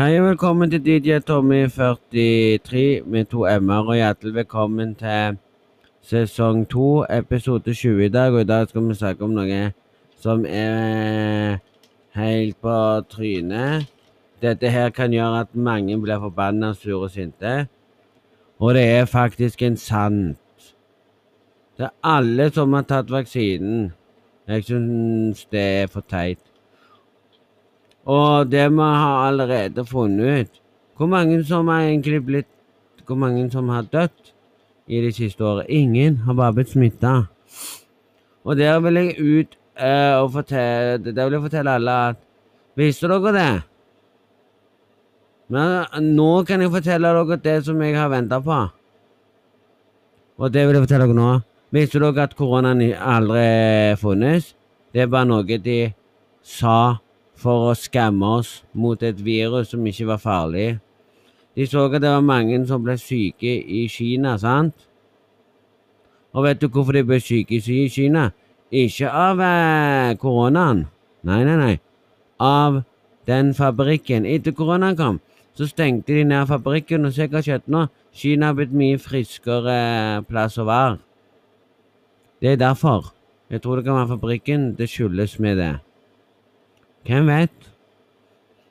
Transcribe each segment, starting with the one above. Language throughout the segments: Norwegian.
Hei og velkommen til DJ Tommy 43 med to m-er, og hjertelig velkommen til sesong 2, episode 20 i dag. Og i dag skal vi snakke om noe som er helt på trynet. Dette her kan gjøre at mange blir forbanna, sure og sinte. Og det er faktisk en sant. Det er alle som har tatt vaksinen. Jeg syns det er for teit. Og det vi har allerede funnet ut Hvor mange som har egentlig blitt Hvor mange som har dødd i det siste året? Ingen har bare blitt smitta. Og der vil jeg ut uh, og fortelle Der vil jeg fortelle alle at Visste dere det? Men nå kan jeg fortelle dere det som jeg har venta på. Og det vil jeg fortelle dere nå. Visste dere at koronaen aldri funnes? Det er bare noe de sa for å skamme oss mot et virus som ikke var farlig. De så at det var mange som ble syke i Kina, sant? Og vet du hvorfor de ble syke i Kina? Ikke av eh, koronaen. Nei, nei, nei. Av den fabrikken. Etter koronaen kom, så stengte de ned fabrikken, og se hva skjedde nå. Kina har blitt mye friskere eh, plass å være. Det er derfor. Jeg tror det kan være fabrikken det skyldes med det. Hvem vet?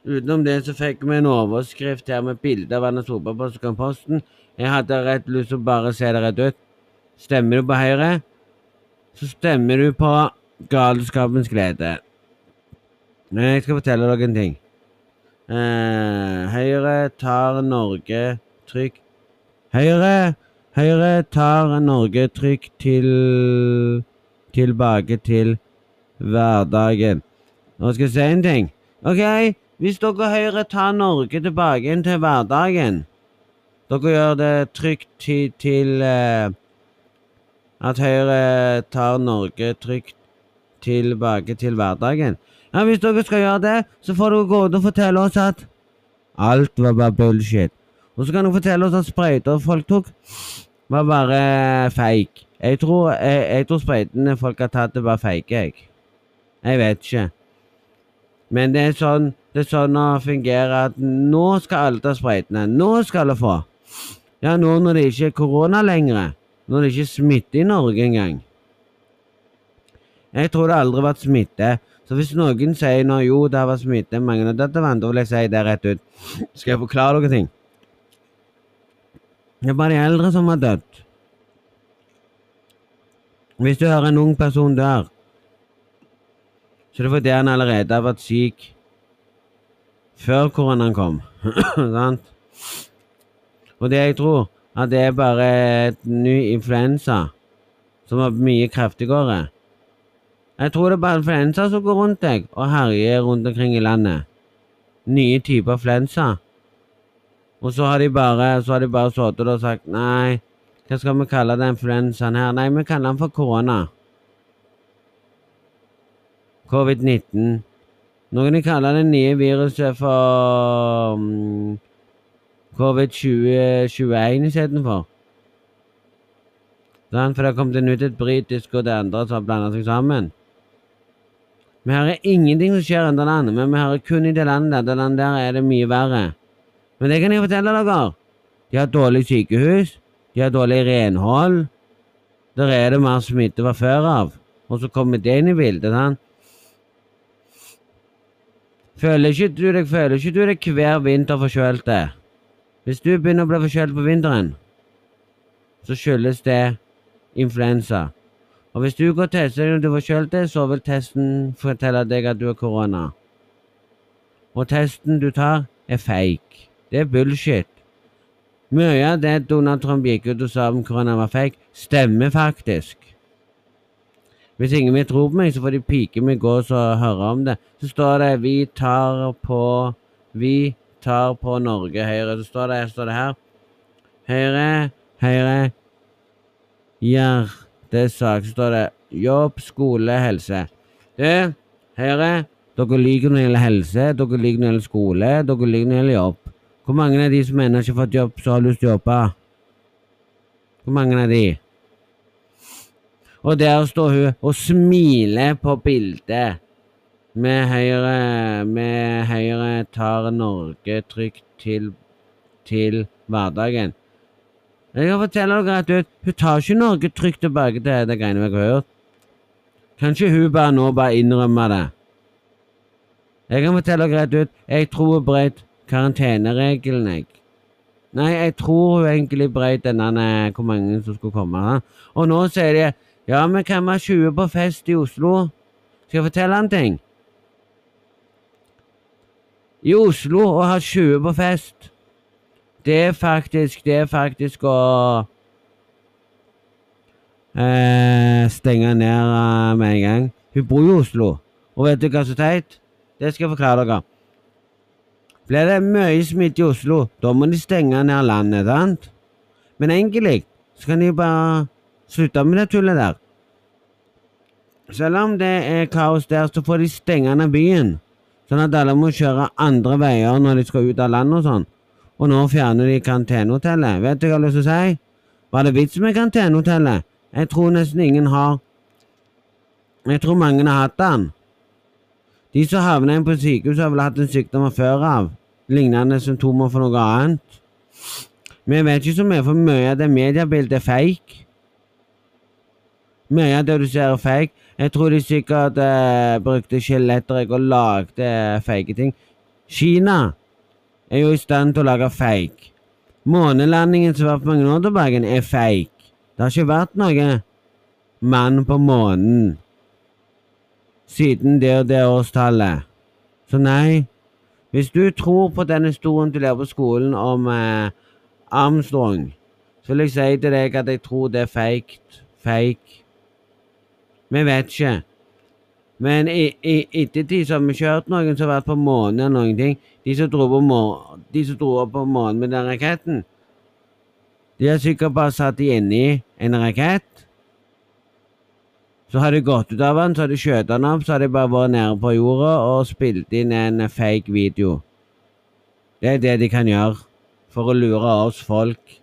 Utenom det så fikk vi en overskrift her med bilde av Erna Solberg på Posten. Jeg hadde rett lyst til å bare se det rett ut. Stemmer du på Høyre, så stemmer du på galskapens glede. Jeg skal fortelle dere en ting. Eh, Høyre tar Norge trykk Høyre Høyre tar Norge trykk til tilbake til hverdagen. Nå skal jeg si en ting. OK, hvis dere Høyre tar Norge tilbake inn til hverdagen Dere gjør det trygt til, til uh, at Høyre tar Norge trygt tilbake til hverdagen. Ja, Hvis dere skal gjøre det, så får dere gå ut og fortelle oss at alt var bare bullshit. Og så kan dere fortelle oss at sprøyter folk tok, var bare fake. Jeg tror, jeg, jeg tror sprøytene folk har tatt, det var fake, jeg. Jeg vet ikke. Men det er sånn det er sånn å fungere at nå skal alle ta sprøytene. Nå skal alle få. Ja, nå når det ikke er korona lenger. Når det ikke er smitte i Norge engang. Jeg tror det aldri har vært smitte. Så hvis noen sier nå jo, det har vært smitte mange av dette vannet, da vil jeg si det rett ut. Skal jeg forklare noen ting? Det er bare de eldre som har dødd. Hvis du hører en ung person dør, så det er fordi han allerede har vært syk før koronaen kom. Sant? Og det jeg tror, at det er bare et ny influensa som er mye kraftigere. Jeg tror det er bare influensa som går rundt deg og herjer rundt omkring i landet. Nye typer influensa. Og så har de bare så har de bare sittet og sagt nei, hva skal vi kalle den influensaen her? Nei, vi kaller den for korona covid-19. Noen kaller det nye viruset for um, covid-2021 istedenfor. Sånn, for det har kommet ut et britisk og det andre som har blanda seg sammen. Vi hører ingenting som skjer i andre land, men vi hører kun i det landet der. Det landet der er det mye verre. Men det kan jeg fortelle dere. De har dårlig sykehus. De har dårlig renhold. Der er det mer smitte fra før av. Og så kommer det inn i bildet. sant? Føler ikke du deg, føler ikke du deg hver vinter forkjølt? Hvis du begynner å bli forkjølt på vinteren, så skyldes det influensa. Og hvis du går og tester deg når du er forkjølt, så vil testen fortelle deg at du har korona. Og testen du tar, er fake. Det er bullshit. Mye av det Donald Trump gikk ut og sa om korona var fake, stemmer faktisk. Hvis ingen vil tro på meg, så får de pike meg gå og høre om det. Så står det 'Vi tar på Vi tar på Norge Høyre'. Så står det, står det her Høyre, Høyre, hjertesak. Så står det jobb, skole, helse. Du, Høyre, dere liker når det gjelder helse, dere liker når det gjelder skole, dere liker når det gjelder jobb. Hvor mange av de som ennå ikke har fått jobb, som har lyst til å jobbe? Hvor mange av de? Og der står hun og smiler på bildet Med Høyre, med Høyre tar Norge trygt til, til hverdagen. Jeg kan fortelle dere rett ut, hun tar ikke Norge trygt tilbake til det greiene vi har hørt. Kanskje hun bare nå bare innrømmer det. Jeg kan fortelle dere rett ut, jeg tror hun brøt karanteneregelen, jeg. Nei, jeg tror hun egentlig brøt denne hvor mange som skulle komme. her. Og nå sier de ja, vi kan har 20 på fest i Oslo. Skal jeg fortelle en ting? I Oslo å ha 20 på fest, det er faktisk Det er faktisk å eh, stenge ned eh, med en gang. Hun bor i Oslo, og vet du hva som er teit? Det skal jeg forklare dere. Blir det mye smitte i Oslo, da må de stenge ned landet, sant? Men egentlig så kan de bare slutte med det tullet der. Selv om det er kaos der, så får de stenge ned byen. Sånn at alle må kjøre andre veier når de skal ut av landet og sånn. Og nå fjerner de karantenehotellet. Vet du hva jeg har lyst til å si? Var det vits med karantenehotellet? Jeg tror nesten ingen har Jeg tror mange har hatt den. De som havner inn på sykehus, har vel hatt en sykdom fra før av. Lignende symptomer for noe annet. Vi vet ikke så mye, for mye av det mediebildet er fake. Mye av det du ser, er fake. Jeg tror de sikkert eh, brukte skjeletter og lagde eh, fake ting. Kina er jo i stand til å lage fake. Månelandingen som var for mange år tilbake, er fake. Det har ikke vært noe mann på månen siden det og det årstallet. Så nei, hvis du tror på den historien du lærer på skolen om eh, Armstrong, så vil jeg si til deg at jeg tror det er fake. Fake. Vi vet ikke. Men i, i ettertid har vi kjørt noen som har vært på månen eller noen ting. De som dro på, månen, de som dro opp på månen med den raketten, de har sikkert bare satt de inni en rakett. Så har de gått ut av den, så har de skjøt den opp, så har de bare vært nede på jorda og spilt inn en fake video. Det er det de kan gjøre for å lure oss folk.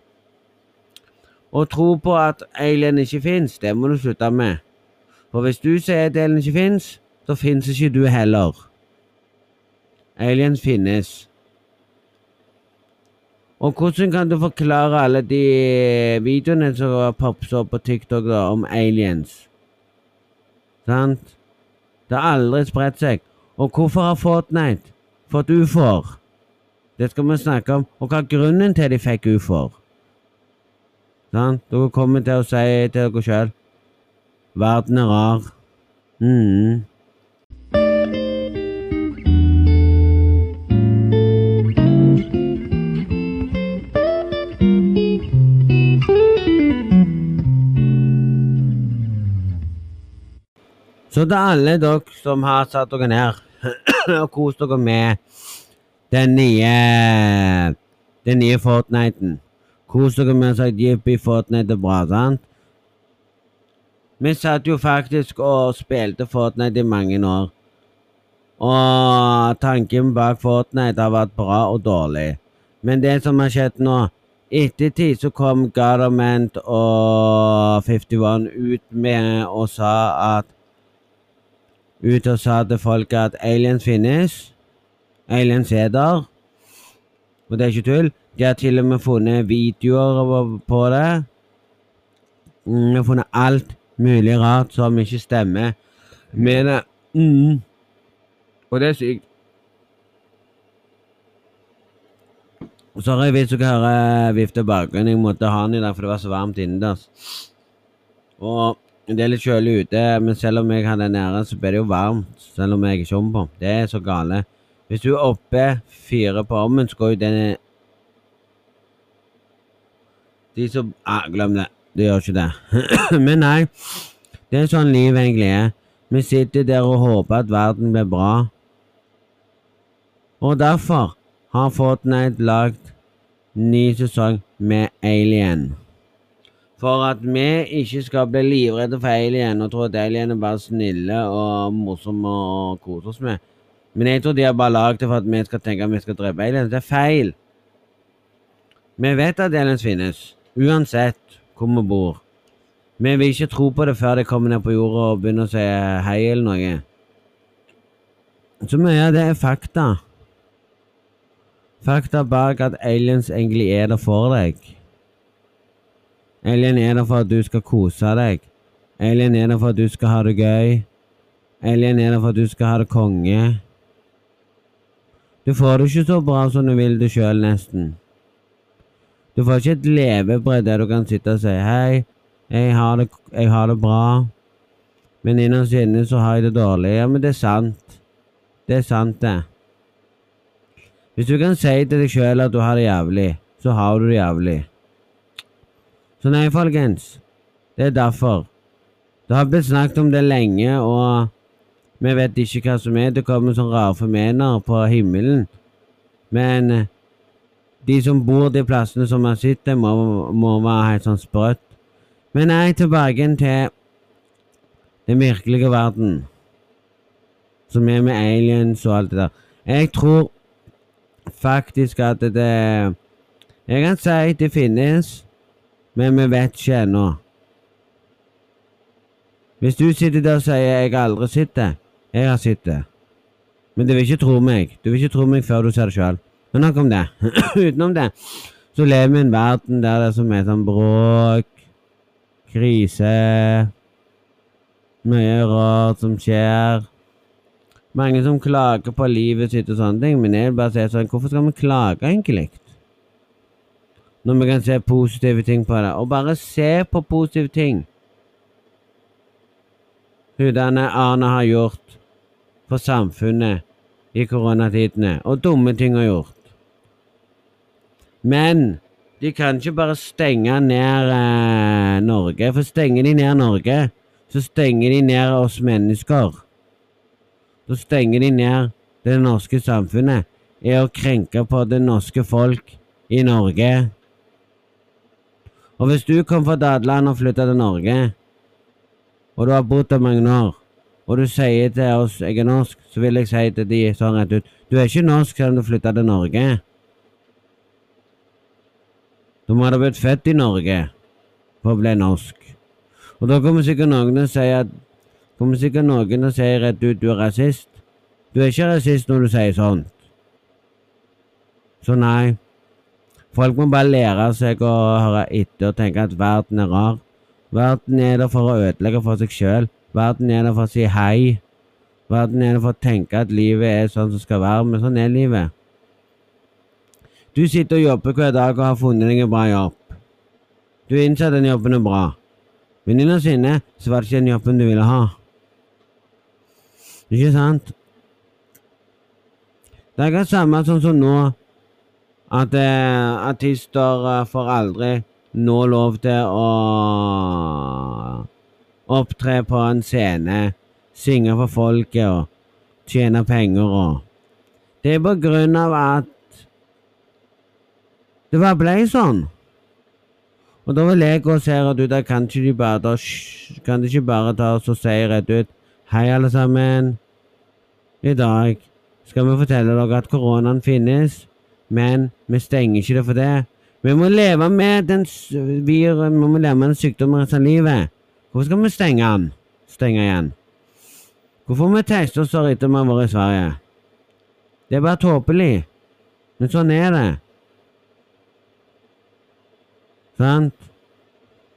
Å tro på at alien ikke fins, det må du slutte med. For hvis du sier alien ikke fins, så fins ikke du heller. Aliens finnes. Og hvordan kan du forklare alle de videoene som poppet opp på TikTok da, om aliens? Sant? Det har aldri spredt seg. Og hvorfor har Fortnite fått ufoer? Det skal vi snakke om. Og hva er grunnen til de fikk ufoer? Sant? Dere kommer til å si til dere sjøl Verden er rar. mm. Så til alle dere som har satt dere ned og kost dere med den nye den nye Fortniten. Kos dere med å si jippi, Fortnite er bra, sant? Vi satt jo faktisk og spilte Fortnite i mange år. Og tanken bak Fortnite har vært bra og dårlig. Men det som har skjedd nå Ettertid så kom Government og 51 ut med og sa at ut og sa til folk at aliens finnes. Aliens er der. Og det er ikke tull. De har til og med funnet videoer på det. Mm, de har funnet alt mulig rart som ikke stemmer Men det. Mm. Og det er sykt. Sorry hvis dere hører vifte bakgrunnen. Jeg måtte ha den i dag, for det var så varmt innendørs. Og det er litt kjølig ute, men selv om jeg har den nede, så blir det jo varmt. Selv om jeg ikke kommer på. Det er så gale. Hvis du er oppe fire på ovnen, så går jo den De som ah, Glem det. Det gjør ikke det. men nei. Det er sånn livet egentlig er. Vi sitter der og håper at verden blir bra. Og derfor har Fortnite lagd ny sesong med Alien. For at vi ikke skal bli livredde for alien og tro at alien er bare snille og morsomme og kose oss med. Men jeg tror de har bare lagd det for at vi skal tenke at vi skal drepe aliens. Det er feil. Vi vet at aliens finnes, uansett hvor vi bor. Vi vil ikke tro på det før de kommer ned på jorda og begynner å si hei eller noe. Så mye av det er fakta. Fakta bak at aliens egentlig er der for deg. Alien er der for at du skal kose deg. Alien er der for at du skal ha det gøy. Alien er der for at du skal ha det konge. Du får det ikke så bra som du vil det sjøl, nesten. Du får ikke et levebrød der du kan sitte og si hei, jeg har det, jeg har det bra, men innerst inne så har jeg det dårlig. Ja, men det er sant. Det er sant, det. Hvis du kan si til deg sjøl at du har det jævlig, så har du det jævlig. Så nei, folkens. Det er derfor. Det har blitt snakket om det lenge, og vi vet ikke hva som er. Det kommer sånne rare fenomener på himmelen. Men de som bor de plassene som har sett må, må være helt sånn sprøtt. Men nei, tilbake til den virkelige verden. Som er med aliens og alt det der. Jeg tror faktisk at det Jeg kan si det finnes, men vi vet ikke ennå. Hvis du sitter der og sier 'jeg har aldri sett det', jeg har sett det. Men du vil ikke tro meg. Du vil ikke tro meg før du ser det sjøl. Men nok om det. Utenom det så lever vi i en verden der det er så mye sånn bråk, krise Mye rart som skjer. Mange som klager på livet sitt og sånne ting, men jeg vil bare si sånn Hvorfor skal vi klage, egentlig? Når vi kan se positive ting på det. Og bare se på positive ting. Hun Arne har gjort for samfunnet i koronatidene, og dumme ting har gjort. Men de kan ikke bare stenge ned eh, Norge, for stenger de ned Norge, så stenger de ned oss mennesker. Så stenger de ned det norske samfunnet. Er å krenke på det norske folk i Norge. Og hvis du kom fra Dadeland og flytta til Norge, og du har bodd der mange år, og du sier til oss 'jeg er norsk', så vil jeg si til de sånn rett ut 'Du er ikke norsk selv om du flytta til Norge'. Du hadde blitt født i Norge for å bli norsk. Og da kommer sikkert noen og sier at kommer sikkert noen og sier rett ut 'du er rasist'. Du er ikke rasist når du sier sånt. Så nei. Folk må bare lære seg å høre etter og tenke at verden er rar. Verden er der for å ødelegge for seg sjøl. Verden er der for å si hei. Verden er der for å tenke at livet er sånn som skal være, men sånn er livet. Du sitter og jobber hver dag og har funnet deg en bra jobb. Du innser den jobben er bra, men innerst inne så var det ikke den jobben du ville ha. Ikke sant? Det er akkurat samme sånn som nå, at eh, artister eh, får aldri nå lov til å opptre på en scene, synge for folket og tjene penger og Det er på grunn av at det bare ble sånn. Og da vil jeg gå og se rett ut kan ikke de bare da, kan de ikke bare ta oss og si rett ut Hei, alle sammen. I dag skal vi fortelle dere at koronaen finnes, men vi stenger ikke det for det. Vi må leve med den viren, vi må leve med den sykdommen resten av livet. Hvorfor skal vi stenge den? Stenge igjen? Hvorfor må vi teste oss etter vi har vært i Sverige? Det er bare tåpelig. Men sånn er det. Sant?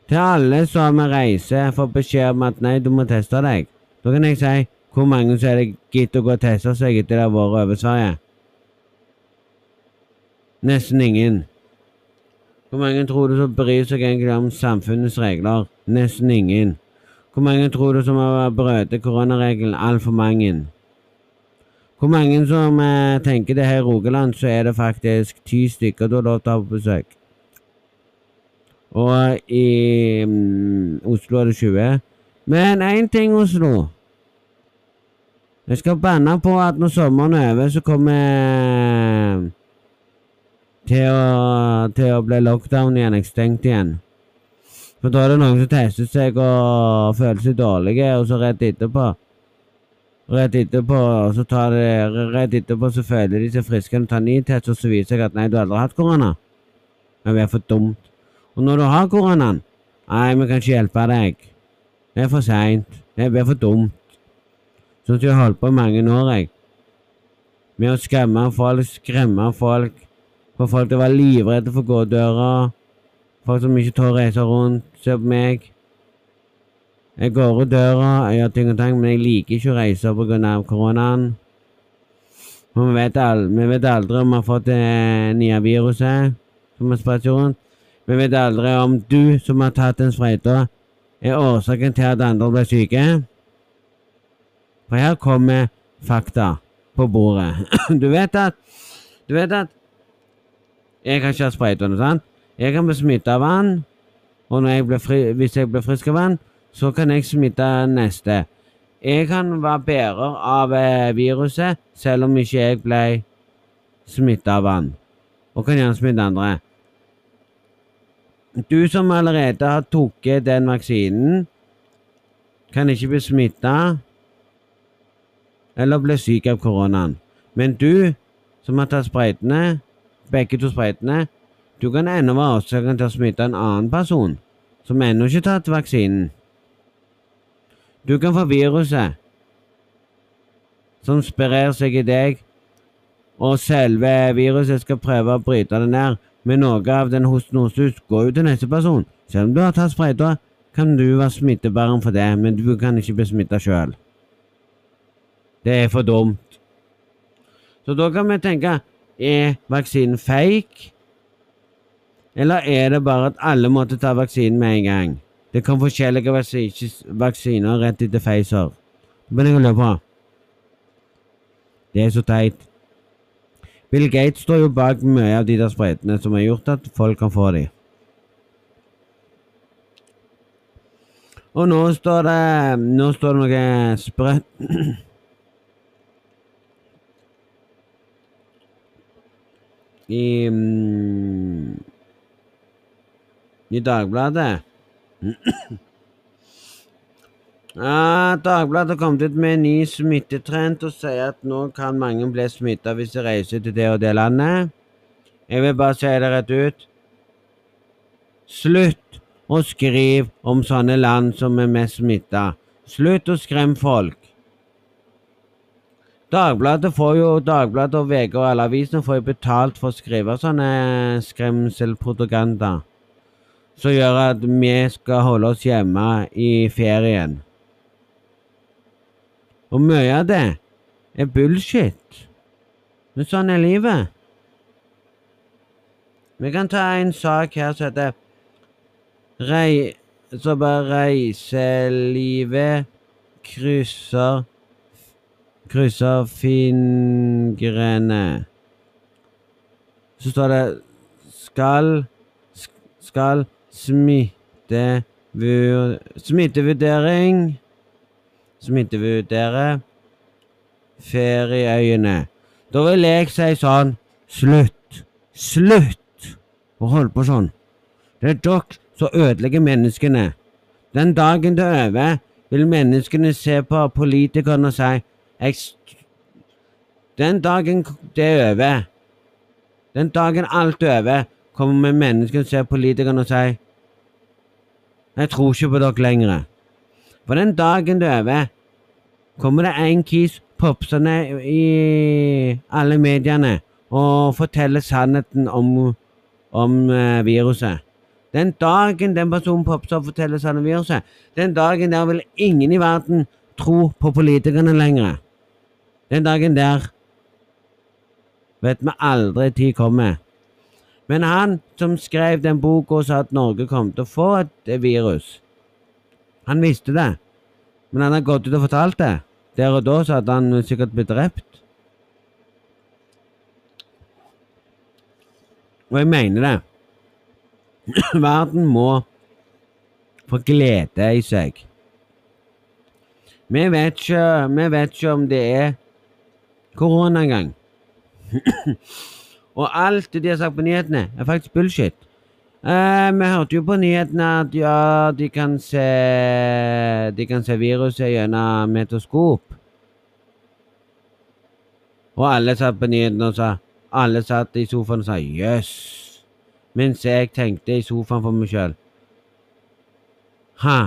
Til alle som reiser, får beskjed om at nei, du må teste deg. Da kan jeg si hvor mange som er det gitt å gå og teste seg etter det har vært over Sverige? Nesten ingen. Hvor mange tror du som bryr seg egentlig om samfunnets regler? Nesten ingen. Hvor mange tror du som har brutt koronaregelen? Altfor mange. Hvor mange som eh, tenker det her i Rogaland, så er det faktisk ti stykker du har lov til å ha på besøk. Og i um, Oslo er det 20. Men én ting, Oslo. Jeg skal banne på at når sommeren er over, så kommer jeg til å, til å bli lockdown igjen, stengt igjen. For da er det noen som tester seg og føler seg dårlige, og så rett etterpå Rett etterpå, så tar det, rett etterpå så føler de seg friske og tar ny test, og så viser seg at nei, du har aldri hatt korona. Men vi er for dumt. Og når du har koronaen Nei, vi kan ikke hjelpe deg. Det er for seint. Det blir for dumt. Sånn som jeg har holdt på i mange år, jeg. med å skremme folk, skremme folk, få folk til å være livredde for gådøra, folk som ikke tør å reise rundt. Se på meg. Jeg går ut døra, jeg gjør ting og tang, men jeg liker ikke å reise pga. koronaen. Vi vet, aldri, vi vet aldri om vi har fått det nye viruset som har spredt rundt. Vi vet aldri om du som har tatt den sprøyta, er årsaken til at andre ble syke. For her kommer fakta på bordet. Du vet at Du vet at Jeg kan ikke ha sprøyta noe, sant? Jeg kan bli smitta av vann, og jeg fri, hvis jeg blir frisk av vann, så kan jeg smitte neste. Jeg kan være bærer av eh, viruset, selv om ikke jeg ble smitta av vann. Og kan gjerne smitte andre. Du som allerede har tatt den vaksinen, kan ikke bli smitta eller bli syk av koronaen. Men du som har tatt sprøytene, begge to sprøytene, du kan ennå være årsaken til å smitte en annen person som ennå ikke har tatt vaksinen. Du kan få viruset som sprer seg i deg, og selve viruset skal prøve å bryte det ned, men noe av den hosten hos oss går jo til neste person. Selv om du har tatt sprøyta, kan du være smittebærer for det, men du kan ikke bli smitta sjøl. Det er for dumt. Så da kan vi tenke er vaksinen fake? Eller er det bare at alle måtte ta vaksinen med en gang? Det kom forskjellige vaksiner rett etter Pfizer. Men jeg lurer på Det er så teit. Bill Gates står jo bak mye av de der spredene som har gjort at folk kan få de. Og nå står det Nå står det noe sprøtt I mm, I Dagbladet Ja, Dagbladet har kommet ut med en ny smittetrend og sier at nå kan mange bli smitta hvis de reiser til det og det landet. Jeg vil bare si det rett ut. Slutt å skrive om sånne land som er mest smitta. Slutt å skremme folk. Dagbladet får jo Dagbladet og VG og alle avisene får jo betalt for å skrive sånne skremselpropaganda som gjør at vi skal holde oss hjemme i ferien. Og mye av det er bullshit. Men sånn er livet. Vi kan ta en sak her som heter Rei... Så bare reiselivet krysser krysser fingrene. Så står det skal skal smitte smittevurdering smittevurdere ferieøyene. Da vil jeg si sånn Slutt! Slutt å holde på sånn. Det er dere som ødelegger menneskene. Den dagen det er over, vil menneskene se på politikerne og si den dagen det er over, den dagen alt er over, kommer menneskene og ser politikerne og si Jeg tror ikke på dere lenger. For den dagen det er over, kommer det en kis popsende i alle mediene og forteller sannheten om, om uh, viruset. Den dagen den personen popser og forteller sannheten om viruset, den dagen der vil ingen i verden tro på politikerne lenger. Den dagen der vet vi aldri tid kommer. Men han som skrev den boka og sa at Norge kom til å få et virus, han visste det. Men han har gått ut og fortalt det. Der og da så hadde han sikkert blitt drept. Og jeg mener det. Verden må få glede i seg. Vi vet ikke, vi vet ikke om det er korona engang. og alt det de har sagt på nyhetene, er faktisk bullshit. Uh, vi hørte jo på nyhetene at ja, de kan se De kan se viruset gjennom metoskop. Og alle satt på nyhetene og sa Alle satt i sofaen og sa jøss. Mens jeg tenkte i sofaen for meg sjøl. Ha.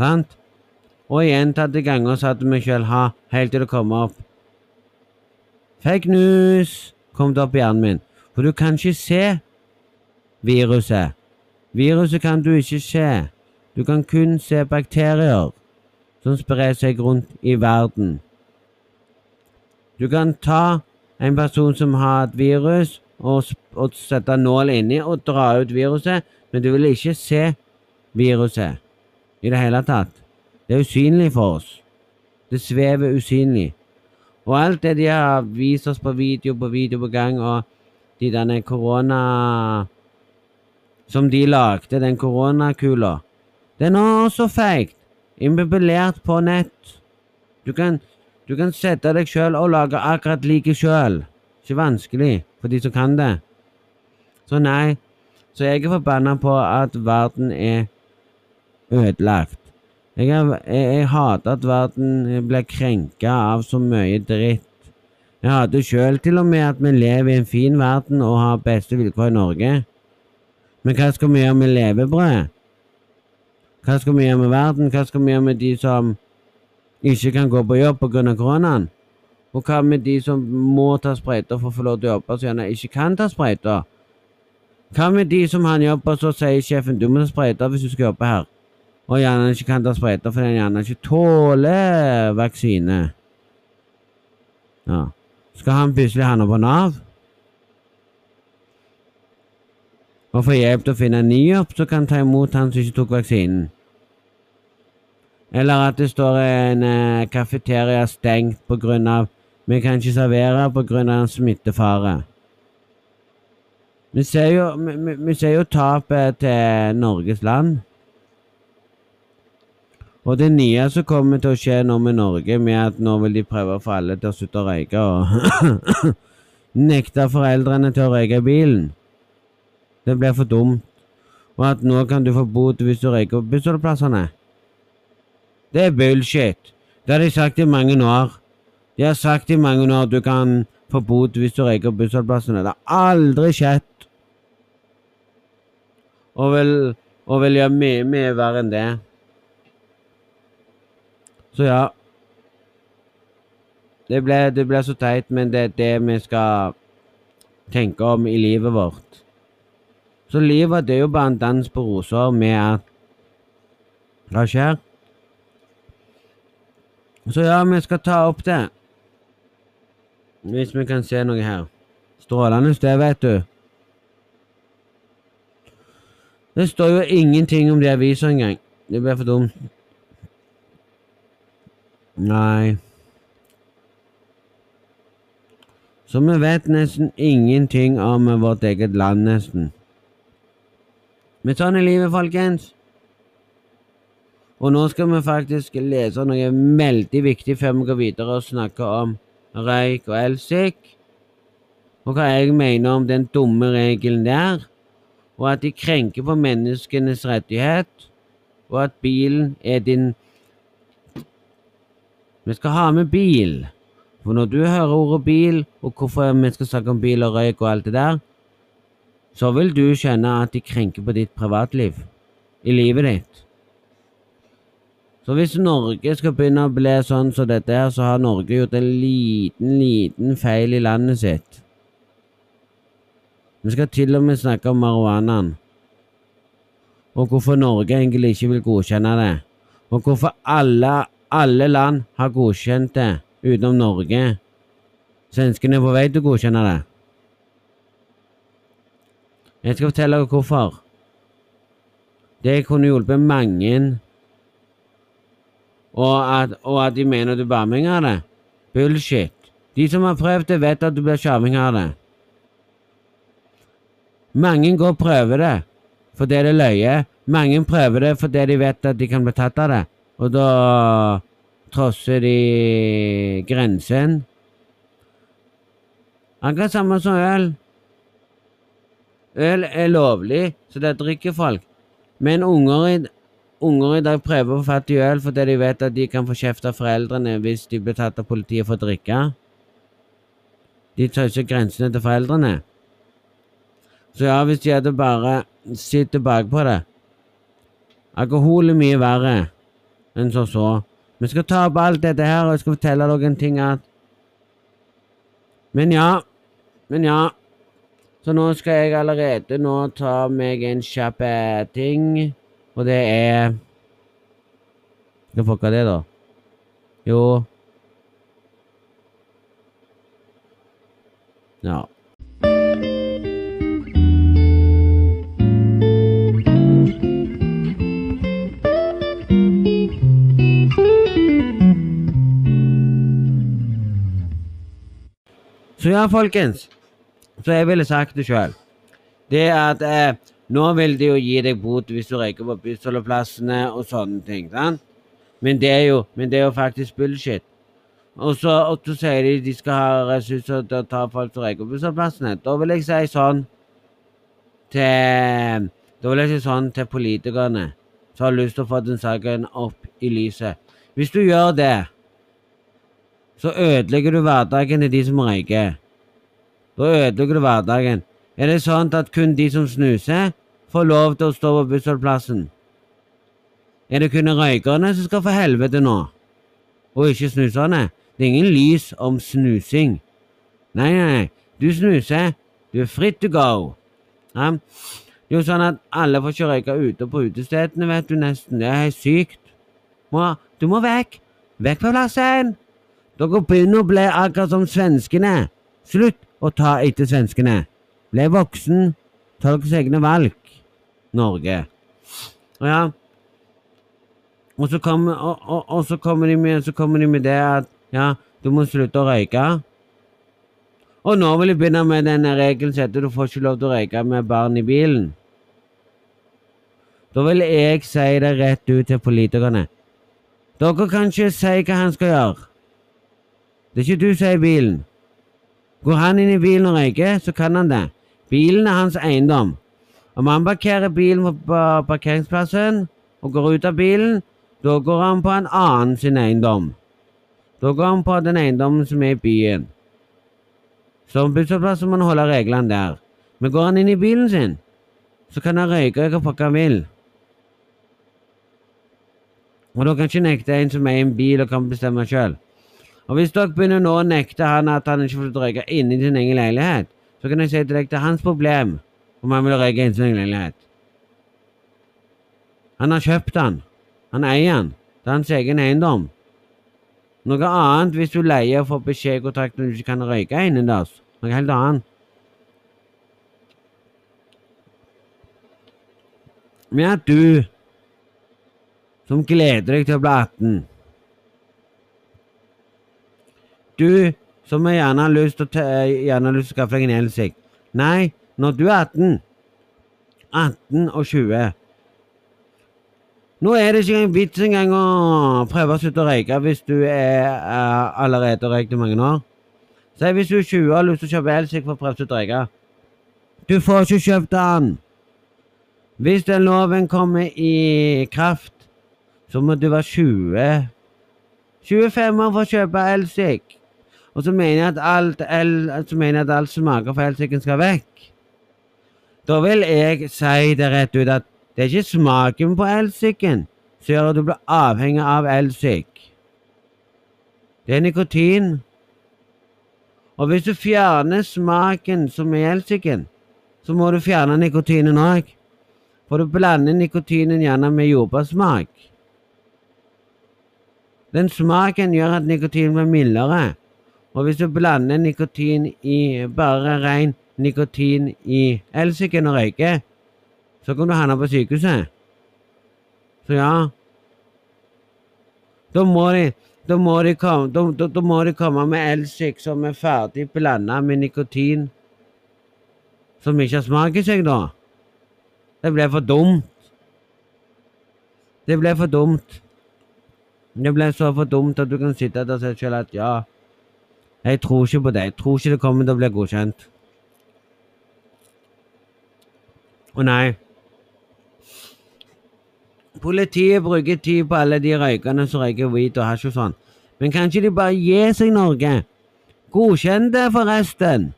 Sant? Og gjentatte ganger til meg sjøl ha, helt til det kom opp. Fake news kom det opp i hjernen min, for du kan ikke se viruset. Viruset kan du ikke se. Du kan kun se bakterier som sprer seg rundt i verden. Du kan ta en person som har et virus, og, og sette nål inni og dra ut viruset, men du vil ikke se viruset i det hele tatt. Det er usynlig for oss. Det svever usynlig. Og alt det de har vist oss på video på video på gang, og de denne korona Som de lagde, den koronakula, den er også feigt. Imbibulert på nett. Du kan, du kan sette deg sjøl og lage akkurat like sjøl. Ikke vanskelig for de som kan det. Så nei, så jeg er forbanna på at verden er ødelagt. Jeg, jeg, jeg hater at verden blir krenka av så mye dritt. Jeg hadde sjøl til og med at vi lever i en fin verden og har beste vilkår i Norge. Men hva skal vi gjøre med levebrød? Hva skal vi gjøre med verden? Hva skal vi gjøre med de som ikke kan gå på jobb pga. koronaen? Og hva med de som må ta sprøyter for å få lov til å jobbe, så gjerne ikke kan ta sprøyter? Hva med de som har en og så sier sjefen du må ta sprøyter hvis du skal jobbe her, og gjerne ikke kan ta sprøyter fordi han gjerne ikke tåler vaksine? Ja. Skal han plutselig havne på Nav? Og få hjelp til å finne en ny jobb som kan ta imot han som ikke tok vaksinen? Eller at det står en eh, kafeteria stengt av Vi kan ikke servere en smittefare. Vi ser jo, vi, vi ser jo tapet til Norges land. Og det nye som kommer til å skje nå med Norge, med at nå vil de prøve å få alle til å slutte å røyke og nekte foreldrene til å røyke bilen. Det blir for dumt. Og at nå kan du få bot hvis du røyker på bussholdeplassene. Det er bullshit. Det har de sagt i mange år. De har sagt i mange år du kan få bot hvis du røyker bussholdeplassene. Det har aldri skjedd. Og vil, og vil gjøre mye, mye verre enn det. Så ja. Det ble, så teit, men det er det vi skal tenke om i livet vårt. Så livet det er jo bare en dans på roser med at Hva skjer? Så ja, vi skal ta opp det. Hvis vi kan se noe her. Strålende sted, vet du. Det står jo ingenting om i avisa engang. Det blir for dumt. Nei. Så vi vet nesten ingenting om vårt eget land, nesten. Men sånn er livet, folkens. Og nå skal vi faktisk lese noe veldig viktig før vi går videre og snakker om røyk og elsik. Og hva jeg mener om den dumme regelen der. Og at de krenker på menneskenes rettighet. Og at bilen er din Vi skal ha med bil. For når du hører ordet bil, og hvorfor vi skal snakke om bil og røyk og alt det der, så vil du kjenne at de krenker på ditt privatliv. I livet ditt. Så hvis Norge skal begynne å bli sånn som dette her, så har Norge gjort en liten, liten feil i landet sitt. Vi skal til og med snakke om marihuanaen. Og hvorfor Norge egentlig ikke vil godkjenne det. Og hvorfor alle, alle land har godkjent det, utenom Norge. Svenskene er på vei til å godkjenne det. Jeg skal fortelle dere hvorfor. Det kunne hjulpet mange og at, og at de mener du bare mener det. Bullshit. De som har prøvd det, vet at du blir sjarming av det. Mange går og prøver det fordi det er løye. Mange prøver det fordi de vet at de kan bli tatt av det, og da trosser de grensen. Akkurat samme som øl. Øl er lovlig, så det drikker folk. Men unger i Unger i dag prøver å få fatt i øl fordi de vet at de kan få kjeft av foreldrene hvis de blir tatt av politiet for å drikke. De ikke grensene til foreldrene. Så ja, hvis de hadde bare sett tilbake på det Alkohol er mye verre enn som så. Vi skal ta opp alt dette her, og jeg skal fortelle dere en ting at Men ja. Men ja. Så nå skal jeg allerede nå ta meg en kjapp eh, ting, og det er Hva fucka det, da? Jo Ja. Så ja, folkens. Så jeg ville sagt det sjøl. Det at eh, nå vil de jo gi deg bot hvis du røyker på bussholdeplassene og sånne ting. sant? Men det er jo, det er jo faktisk bullshit. Og så, og så sier de de skal ha ressurser til å ta folk som røyker på bussholdeplassene. Da vil jeg si sånn til Da vil jeg si sånn til politikerne som har lyst til å få den saken opp i lyset. Hvis du gjør det, så ødelegger du hverdagen til de som røyker. Da ødelegger du hverdagen. Er det sånn at kun de som snuser, får lov til å stå på bussholdeplassen? Er det kun røykerne som skal få helvete nå, og ikke snuserne? Det er ingen lys om snusing. Nei, nei. Du snuser. Du er fritt to go. Ja. Det er jo sånn at alle får ikke røyke ute på utestedene, vet du, nesten. Det er helt sykt. Må, du må vekk. Vekk fra plassen. Dere begynner å bli akkurat som svenskene. Slutt å ta etter svenskene. Bli voksen. Ta deres egne valg. Norge. Og ja Og så kommer, og, og, og så kommer, de med, så kommer de med det at ja, du må slutte å røyke. Og nå vil jeg begynne med denne regelen som heter du får ikke lov til å røyke med barn i bilen. Da vil jeg si det rett ut til politikerne. Dere kan ikke si hva han skal gjøre. Det er ikke du som er i bilen. Går han inn i bilen og røyker, så kan han det. Bilen er hans eiendom. Om han parkerer bilen på parkeringsplassen og går ut av bilen, da går han på en annen sin eiendom. Da går han på den eiendommen som er i byen. Som bussholdeplass må han holde reglene der. Men går han inn i bilen sin, så kan han røyke hva fuck han vil. Og da kan ikke nekte en som er i en bil og kan bestemme sjøl. Og hvis dere begynner nå å nekte han at han ikke får røyke inni sin egen leilighet, så kan jeg si til deg det er hans problem om han vil røyke inni sin egen leilighet. Han har kjøpt den. Han eier den. Det er hans egen eiendom. Noe annet hvis du leier og får beskjed i kontrakten at du ikke kan røyke innendørs. Noe helt annet. Men at du, som gleder deg til å bli 18 Du som er gjerne har gjerne lyst til å skaffe deg en elsykkel. Nei, når du er 18 18 og 20 nå er det ikke en vits engang å prøve å slutte å røyke hvis du er, uh, allerede røykt i mange år. Si hvis du er 20 og har lyst til å kjøpe elsykkel for å prøve å slutte å røyke. Du får ikke kjøpt den. Hvis den loven kommer i kraft, så må du være 20 25 år for å kjøpe elsykkel. Og så mener jeg at alt, mener jeg at alt smaker for helsike, skal vekk. Da vil jeg si det rett ut at det er ikke smaken på elsykken som gjør at du blir avhengig av elsyk. Det er nikotin. Og hvis du fjerner smaken som er elsykken, så må du fjerne nikotinen òg. For du blander nikotinen gjerne med jordbærsmak. Den smaken gjør at nikotinen blir mildere. Og hvis du blander nikotin i bare ren nikotin i elsiken og røyker, så kan du havne på sykehuset. Så ja Da må de, da må de, komme, da, da, da må de komme med elsik som er ferdig blanda med nikotin. Som ikke har smak i seg, da. Det ble for dumt. Det ble for dumt. Det ble så for dumt at du kan sitte der og si selv at ja, jeg tror ikke på det. Jeg tror ikke det kommer til å bli godkjent. Å nei. Politiet bruker tid på alle de røykerne som røyker weed og hasj og sånn. Men kan ikke de bare gi seg Norge? Godkjenn det, forresten.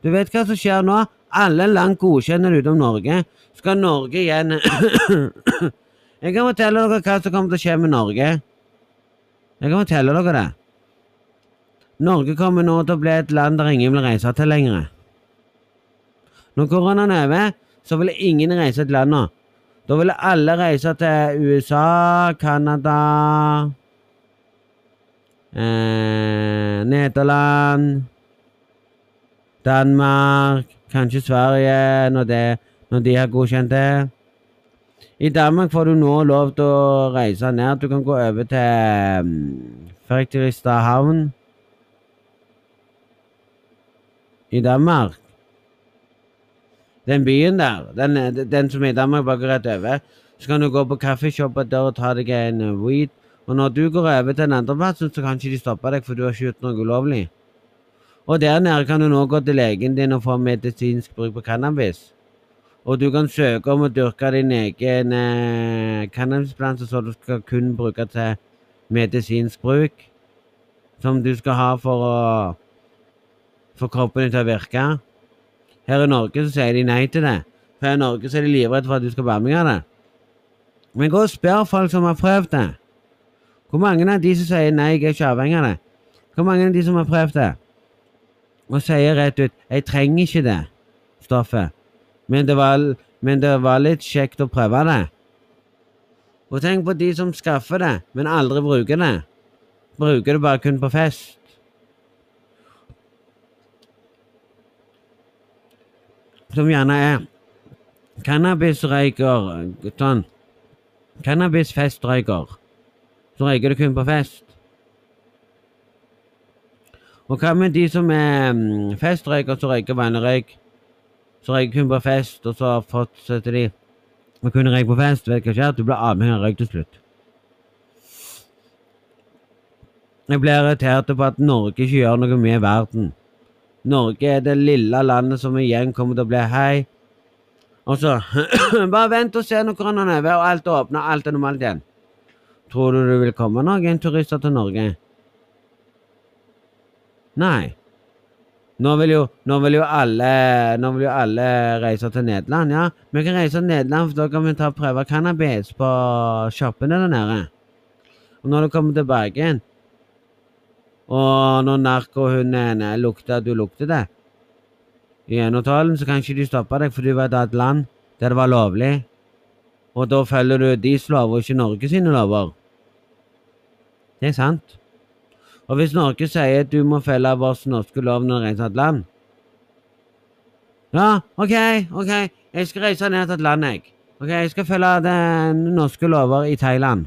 Du vet hva som skjer nå? Alle land godkjenner det utenom Norge. Skal Norge igjen Jeg kan fortelle dere hva som kommer til å skje med Norge. Jeg kan fortelle dere det. Norge kommer nå til å bli et land der ingen vil reise til lenger. Når koronaen er over, så vil ingen reise til landet. Da vil alle reise til USA, Canada eh, Nederland Danmark, kanskje Sverige, når, det, når de har godkjent det. I Danmark får du nå lov til å reise ned. Du kan gå over til um, Fredrikstad havn i Danmark. Den byen der, den, den som er i Danmark, bare rett over. Så kan du gå på kaffeshoppet der og ta deg en weed. Og når du går over til den andre plassen, så kan ikke de stoppe deg, for du har ikke gjort noe ulovlig. Og der nede kan du nå gå til legen din og få medisinsk bruk på cannabis. Og du kan søke om å dyrke din egen eh, cannabisplante så du skal kun bruke til medisinsk bruk. Som du skal ha for å få kroppen din til å virke. Her i Norge så sier de nei til det. For her i Norge så er de livredde for at du skal med av det. Men gå og spør folk som har prøvd det. Hvor mange av de som sier nei, jeg er ikke avhengig av det? Hvor mange av de som har prøvd det? og sier rett ut 'Jeg trenger ikke det stoffet', men det, var, men det var litt kjekt å prøve det. Og tenk på de som skaffer det, men aldri bruker det. Bruker det bare kun på fest. Som gjerne er cannabisrøyker sånn Cannabisfestrøyker. Så røyker du kun på fest. Og hva med de som er um, festrøyker, som røyker vanlig røyk? Så røyker kun på fest, og så fortsetter de å kunne røyke på fest. Vet du hva skjer? Du blir avhengig av røyk til slutt. Jeg blir irritert på at Norge ikke gjør noe med verden. Norge er det lille landet som igjen kommer til å bli hei. Og så Bare vent og se når koronaen er over og alt er åpna, alt er normalt igjen. Tror du det vil komme noen turister til Norge? Nei. Nå vil, jo, nå, vil jo alle, nå vil jo alle reise til Nederland. Ja, vi kan reise til Nederland, for da kan vi ta prøve cannabis på shoppene der nede. Og når du kommer tilbake igjen, og når narkohunden lukter at du lukter det i 112, så kan ikke de stoppe deg, for du var et land der det var lovlig. Og da følger du deres lover, ikke Norge sine lover. Det er sant. Og hvis Norge sier at du må følge vår norske lov når du reiser til et land Ja, OK, OK, jeg skal reise ned til et land, jeg. Ok, Jeg skal følge den norske lover i Thailand.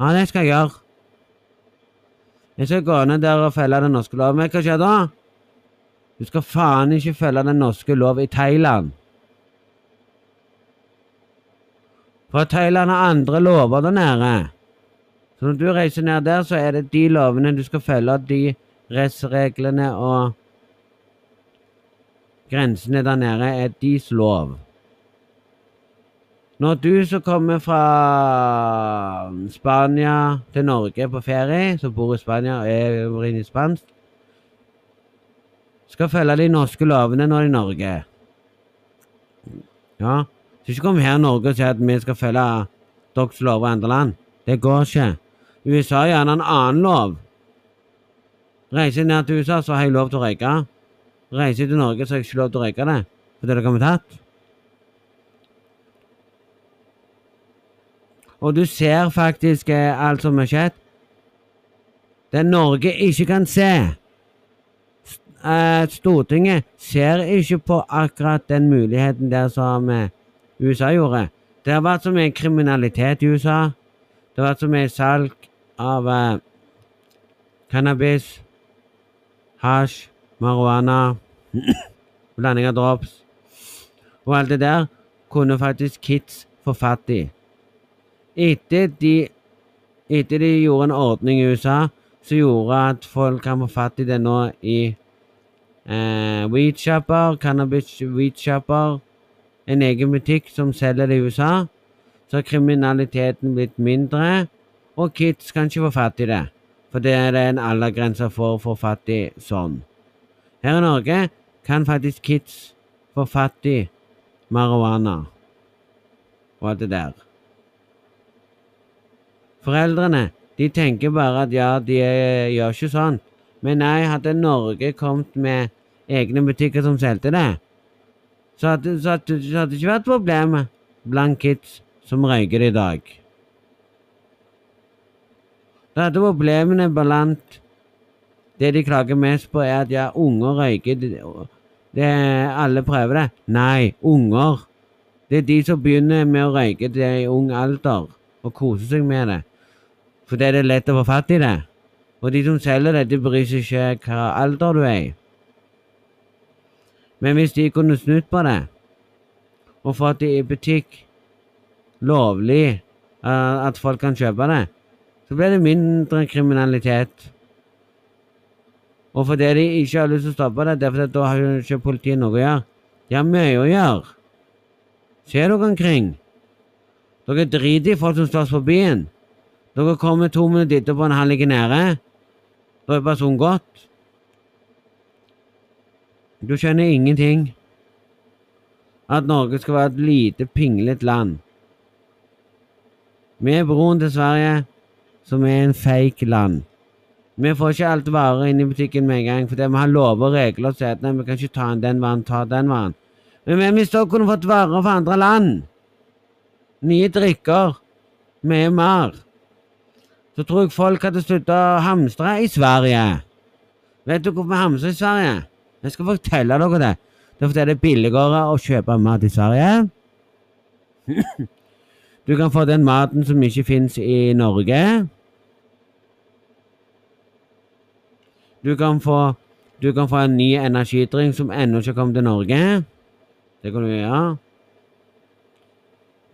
Ja, det skal jeg gjøre. Jeg skal gå ned der og følge den norske lov. Men hva skjer da? Du skal faen ikke følge den norske lov i Thailand. For Thailand har andre lover der nede. Så når du reiser ned der, så er det de lovene du skal følge, de rettsreglene og grensene der nede er deres lov. Når du som kommer fra Spania til Norge på ferie, som bor i Spania og er opprinnelig spansk, skal følge de norske lovene når de er i Norge. Ja, så ikke kom her i Norge og si at vi skal følge deres lover i andre land. Det går ikke. USA har gjerne en annen lov. Reiser jeg ned til USA, så har jeg lov til å røyke. Reiser jeg til Norge, så har jeg ikke lov til å røyke det, fordi det kommer tatt. Og du ser faktisk eh, alt som har skjedd. Det Norge ikke kan se. Eh, Stortinget ser ikke på akkurat den muligheten der som eh, USA gjorde. Det har vært så mye kriminalitet i USA. Det har vært så mye salg av cannabis, hasj, marihuana, blanding av drops og alt det der kunne faktisk kids få fatt i. Etter de, etter de gjorde en ordning i USA som gjorde at folk kan få fatt i det nå i eh, weedshopper, cannabis weedshopper, en egen butikk som selger det i USA, så har kriminaliteten blitt mindre. Og kids kan ikke få fatt i det, for det er det en aldergrense for å få fatt i sånn. Her i Norge kan faktisk kids få fatt i marihuana og alt det der. Foreldrene De tenker bare at ja, de eh, gjør ikke sånn. Men nei, hadde Norge kommet med egne butikker som solgte det, så hadde, så, hadde, så hadde det ikke vært problemet blant kids som røyker i dag. Da hadde problemene blant Det de klager mest på, er at ja, unger røyker. Det, det, alle prøver det. Nei, unger. Det er de som begynner med å røyke det i ung alder, og koser seg med det. Fordi det er lett å få fatt i det. Og de som selger det, de bryr seg ikke hva alder du er i. Men hvis de kunne snudd på det, og fått det i butikk lovlig, uh, at folk kan kjøpe det, så blir det mindre kriminalitet. Og fordi de ikke har lyst til å stoppe det, derfor da har jo ikke politiet noe å gjøre. De har mye å gjøre. Se dere omkring. Dere driter i folk som slåss på byen. Dere kommer to minutter etterpå når han ligger nede. Da er personen gått. Du skjønner ingenting. At Norge skal være et lite, pinglete land. Vi er broen til Sverige, som er en fake land. Vi får ikke alt varer inn i butikken med en gang, fordi vi har lover og regler og sier nei, vi kan ikke ta inn den varen, ta den varen. Men hvis dere kunne fått varer fra andre land, nye drikker, mye mer, så tror jeg folk hadde sluttet å hamstre i Sverige. Vet du hvorfor vi hamstrer i Sverige? Jeg skal fortelle dere det. Det er fordi det er billigere å kjøpe mat i Sverige. Du kan få den maten som ikke fins i Norge. Du kan få du kan få en ny energidrink som ennå ikke kom til Norge. Det kan du gjøre.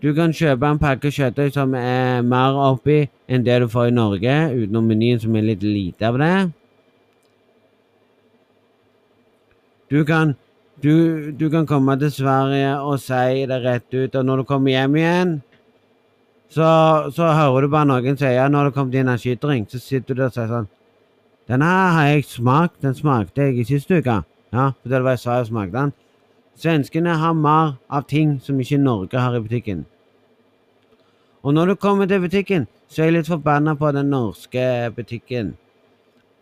Du kan kjøpe en pakke kjøttdeig som er mer oppi enn det du får i Norge, utenom menyen som er litt lite av det. Du kan, du, du kan komme til Sverige og si det rett ut, og når du kommer hjem igjen, så, så hører du bare noen si ja, når det kommer til energidrink', så sitter du der og sier sånn denne har jeg smakt. Den smakte jeg i siste uke. Ja, for det var jeg sa jeg smakte den. Svenskene har mer av ting som ikke Norge har i butikken. Og når du kommer til butikken, så er jeg litt forbanna på den norske butikken.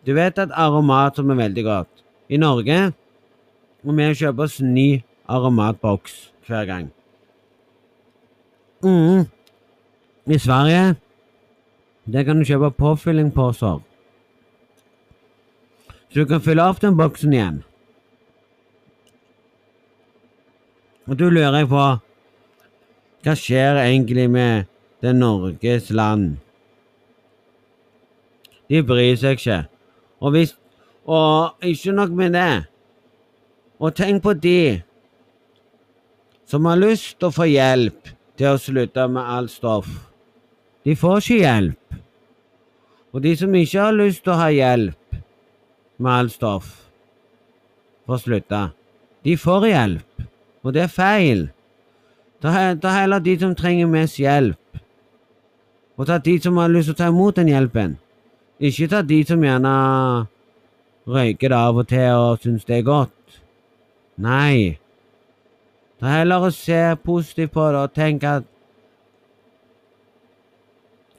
Du vet at aromat som er veldig godt. I Norge må vi kjøpe oss ny aromatboks hver gang. Mm. I Sverige der kan du kjøpe påfyllingposer. Så du kan fylle opp den boksen igjen. Og da lurer jeg på Hva skjer egentlig med det Norges land? De bryr seg ikke. Og hvis Og ikke nok med det. Og tenk på de som har lyst til å få hjelp til å slutte med alt stoff. De får ikke hjelp. Og de som ikke har lyst til å ha hjelp, med alt stoff for å slutte. De får hjelp, og det er feil. Ta, ta heller de som trenger mest hjelp, og ta de som har lyst til å ta imot den hjelpen. Ikke ta de som gjerne røyker det av og til og syns det er godt. Nei. Ta heller og se positivt på det og tenk at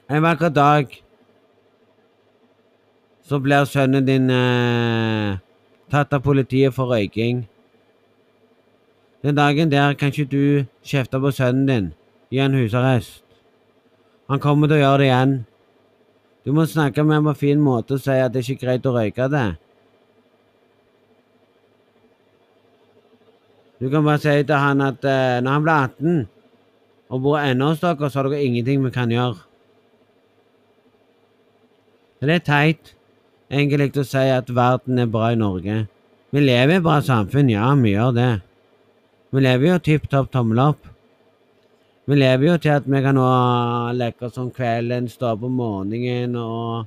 en vakker dag så blir sønnen din eh, tatt av politiet for røyking. Den dagen der kan ikke du kjefte på sønnen din, gi han husarrest. Han kommer til å gjøre det igjen. Du må snakke med ham på fin måte og si at det er ikke greit å røyke det. Du kan bare si til han at uh, når han blir 18 og bor ennå hos dere, så har dere ingenting vi kan gjøre. Det er teit egentlig å si at verden er bra i Norge. Vi lever i et bra samfunn, ja, vi gjør det. Vi lever jo tipp topp tommel opp. Vi lever jo til at vi kan lekke oss om kvelden, stå opp om morgenen og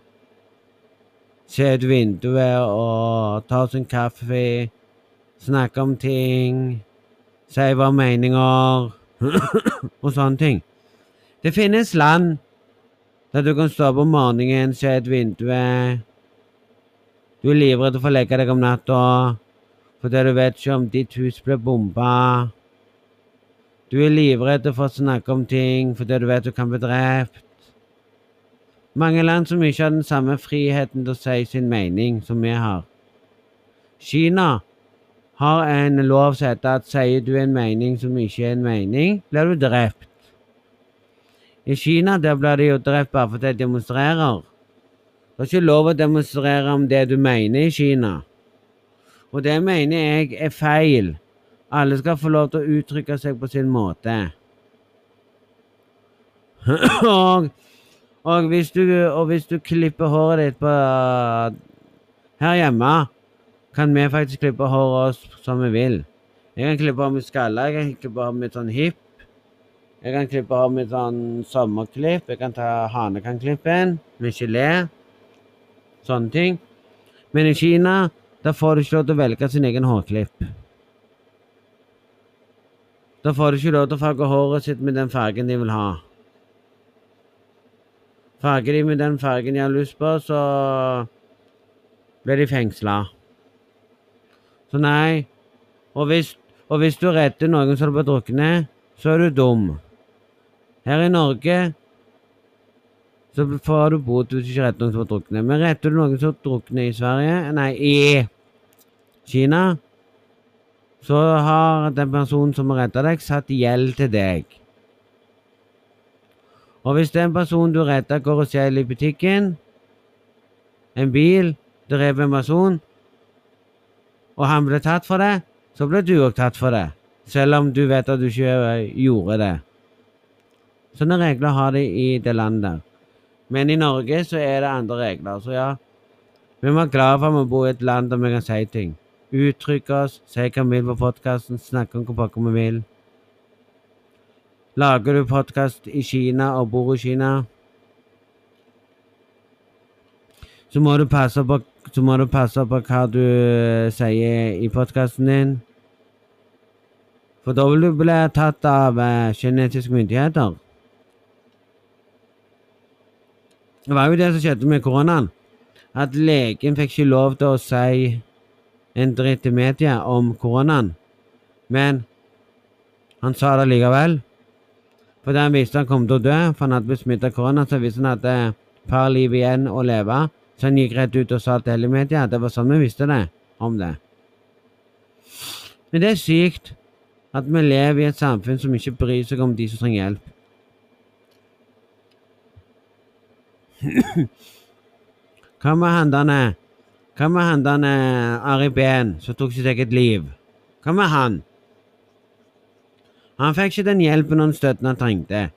se ut vinduet og ta oss en kaffe, snakke om ting, si våre meninger og sånne ting. Det finnes land der du kan stå opp om morgenen, se ut vinduet du er livredd for å legge deg om natta fordi du vet ikke om ditt hus blir bomba. Du er livredd for å snakke om ting fordi du vet du kan bli drept. Mange land som ikke har den samme friheten til å si sin mening som vi har. Kina har en lov som heter at sier du en mening som ikke er en mening, blir du drept. I Kina der blir de jo drept bare fordi de demonstrerer. Det er ikke lov å demonstrere om det du mener i Kina. Og det mener jeg er feil. Alle skal få lov til å uttrykke seg på sin måte. og, og, hvis du, og hvis du klipper håret ditt på Her hjemme kan vi faktisk klippe håret oss som vi vil. Jeg kan klippe håret med skaller, jeg kan klippe håret med sånn hipp. Jeg kan klippe håret med sånn sommerklipp. Jeg kan ta hanekanklippen med gelé. Sånne ting. Men i Kina da får du ikke lov til å velge sin egen hårklipp. Da får du ikke lov til å farge håret sitt med den fargen de vil ha. Farger de med den fargen de har lyst på, så blir de fengsla. Så nei. Og hvis, og hvis du redder noen som blir drukne, så er du dum. Her i Norge så får du bot hvis du ikke redder noen som drukner. Men redder du noen som drukner i Sverige Nei, i Kina, så har den personen som har redda deg, satt gjeld til deg. Og hvis den personen du redda, går og stjeler i butikken, en bil, dreper en person, og han ble tatt for det, så ble du òg tatt for det. Selv om du vet at du ikke gjorde det. Sånne regler har de i det landet der. Men i Norge så er det andre regler. Så ja, vi må være glad for at vi bor i et land der vi kan si ting. Uttrykke oss, si hva vi vil på podkasten, snakke om hva pokker vi vil. Lager du podkast i Kina og bor i Kina, så må du passe på, du passe på hva du uh, sier i podkasten din. For da vil du bli tatt av uh, kinesiske myndigheter. Det var jo det som skjedde med koronaen. At legen fikk ikke lov til å si en dritt i media om koronaen. Men han sa det likevel. Fordi han visste han kom til å dø, for han hadde blitt smittet av korona. Så visste han at et par liv igjen å leve. Så han gikk rett ut og sa til hele media. Det var sånn vi visste det om det. Men det er sykt at vi lever i et samfunn som ikke bryr seg om de som trenger hjelp. Hva med handlene? Hva med han den Ari Behn som tok sitt eget liv? Hva med han? Han fikk ikke den hjelpen og støtten han trengte.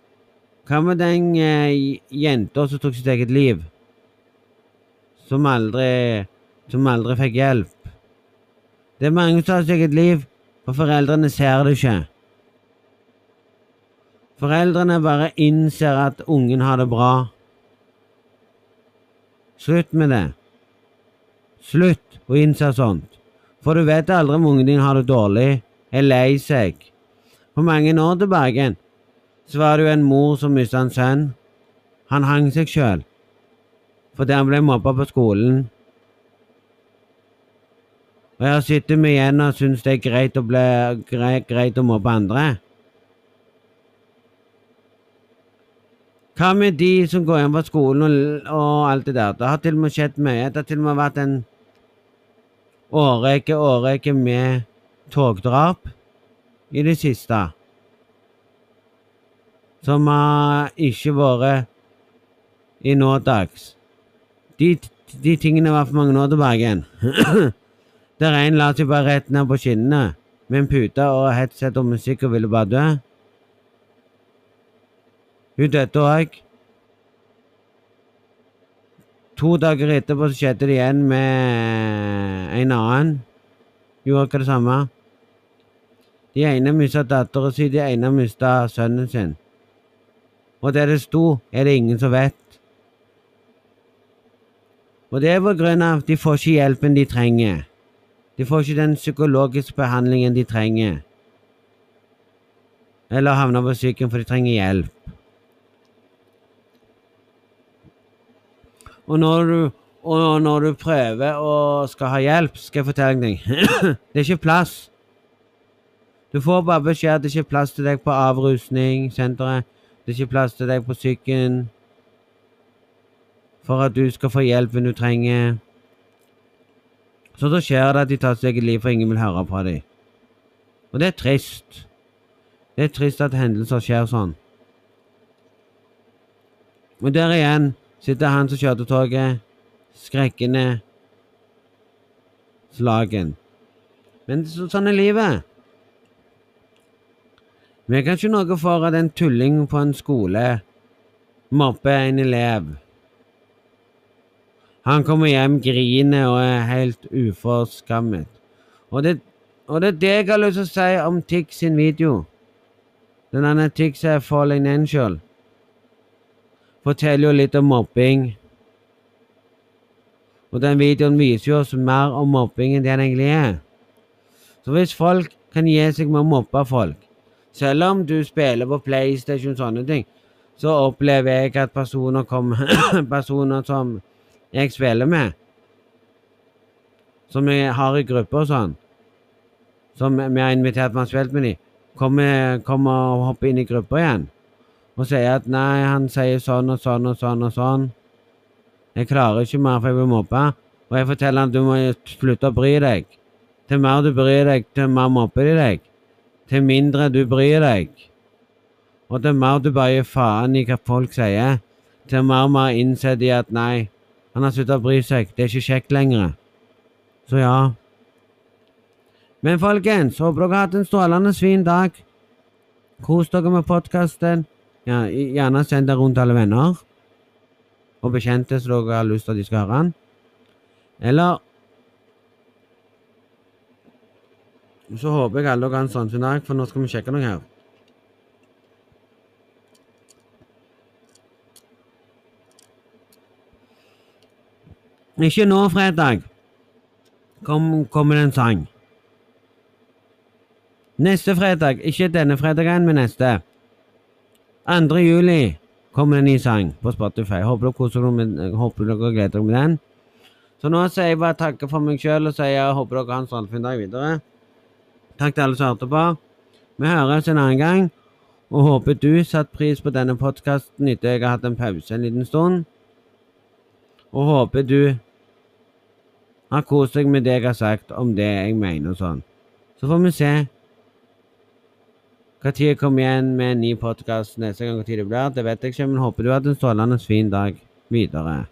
Hva med den eh, jenta som tok sitt eget liv? Som aldri Som aldri fikk hjelp. Det er mange som tar sitt eget liv, og foreldrene ser det ikke. Foreldrene bare innser at ungen har det bra. Slutt med det. Slutt å innse sånt. For du vet aldri om ungen din har det dårlig, er lei seg. For mange år tilbake så var det jo en mor som mista en sønn. Han hang seg sjøl fordi han ble mobba på skolen. Og jeg sitter med igjen og syns det er greit å, bli, greit, greit å mobbe andre. Hva med de som går hjem fra skolen og, og, alt det der? Det har til og med skjedd mye. Det har til og med vært en årrekke, årrekke med togdrap i det siste. Som har ikke vært i nådags. De, de tingene var for mange år tilbake igjen. Der en la seg bare rett ned på skinnene med en pute og headset og musikk og ville bare dø. Hun døde òg. To dager etterpå så skjedde det igjen med en annen. Gjorde akkurat det samme. De ene mista dattera si, de ene mista sønnen sin. Og der det sto, er det ingen som vet. Og det er på grunn av at de får ikke hjelpen de trenger. De får ikke den psykologiske behandlingen de trenger. Eller havner på syken for de trenger hjelp. Og når du, og når du prøver å skal ha hjelp, skal jeg fortelle deg Det er ikke plass. Du får bare beskjed at det ikke er plass til deg på avrusningssenteret. Det er ikke plass til deg på psyken. for at du skal få hjelp når du trenger Så da skjer det at de tar sitt eget liv, for ingen vil høre fra dem. Og det er trist. Det er trist at hendelser skjer sånn. Og der igjen sitter han som kjørte toget, skrekkende slagen. Men så, sånn er livet. Vi kan ikke noe for at en tulling på en skole mobber en elev. Han kommer hjem, griner og er helt uforskammet. Og det, og det er det jeg har lyst til å si om Tix sin video. Den andre Tix er Falling Angel. Forteller jo litt om mobbing. Og den videoen viser jo oss mer om mobbing enn det den egentlig er. Så hvis folk kan gi seg med å mobbe folk, selv om du spiller på PlayStation og sånne ting, så opplever jeg at personer kommer Personer som jeg spiller med, som jeg har i grupper og sånn, som vi har invitert til å spille med dem, kommer, kommer og hopper inn i grupper igjen og sier at nei, han sier sånn og sånn og sånn og sånn. Jeg klarer ikke mer, for jeg blir mobba. Og jeg forteller han du må slutte å bry deg. Til mer du bryr deg, til mer mobber de deg. Til mindre du bryr deg. Og til mer du bare gir faen i hva folk sier, til mer og mer innser de at nei, han har sluttet å bry seg. Det er ikke kjekt lenger. Så ja. Men folkens, håper dere har hatt en strålende fin dag. Kos dere med podkasten. Ja, gjerne send det rundt alle venner og bekjente som dere har lyst til at de skal høre den. Eller Så håper jeg alle dere har en sånn fin dag, for nå skal vi sjekke noe her. Ikke nå, fredag. Kom, kommer det en sang. Neste fredag, ikke denne fredagen, men neste. 2. juli kommer en ny sang på Spotify. Håper dere koser dere med, håper dere gleder dere med den. Så nå sier jeg bare takke for meg sjøl og sier jeg håper dere har en strålende dag videre. Takk til alle som hørte på. Vi høres en annen gang, og håper du satte pris på denne podkasten etter jeg har hatt en pause en liten stund. Og håper du har kost deg med det jeg har sagt om det jeg mener og sånn. Så får vi se når kommer igjen med en ny podkast neste gang, hvor tid det blir, det vet jeg ikke, men håper du har en strålende fin dag videre.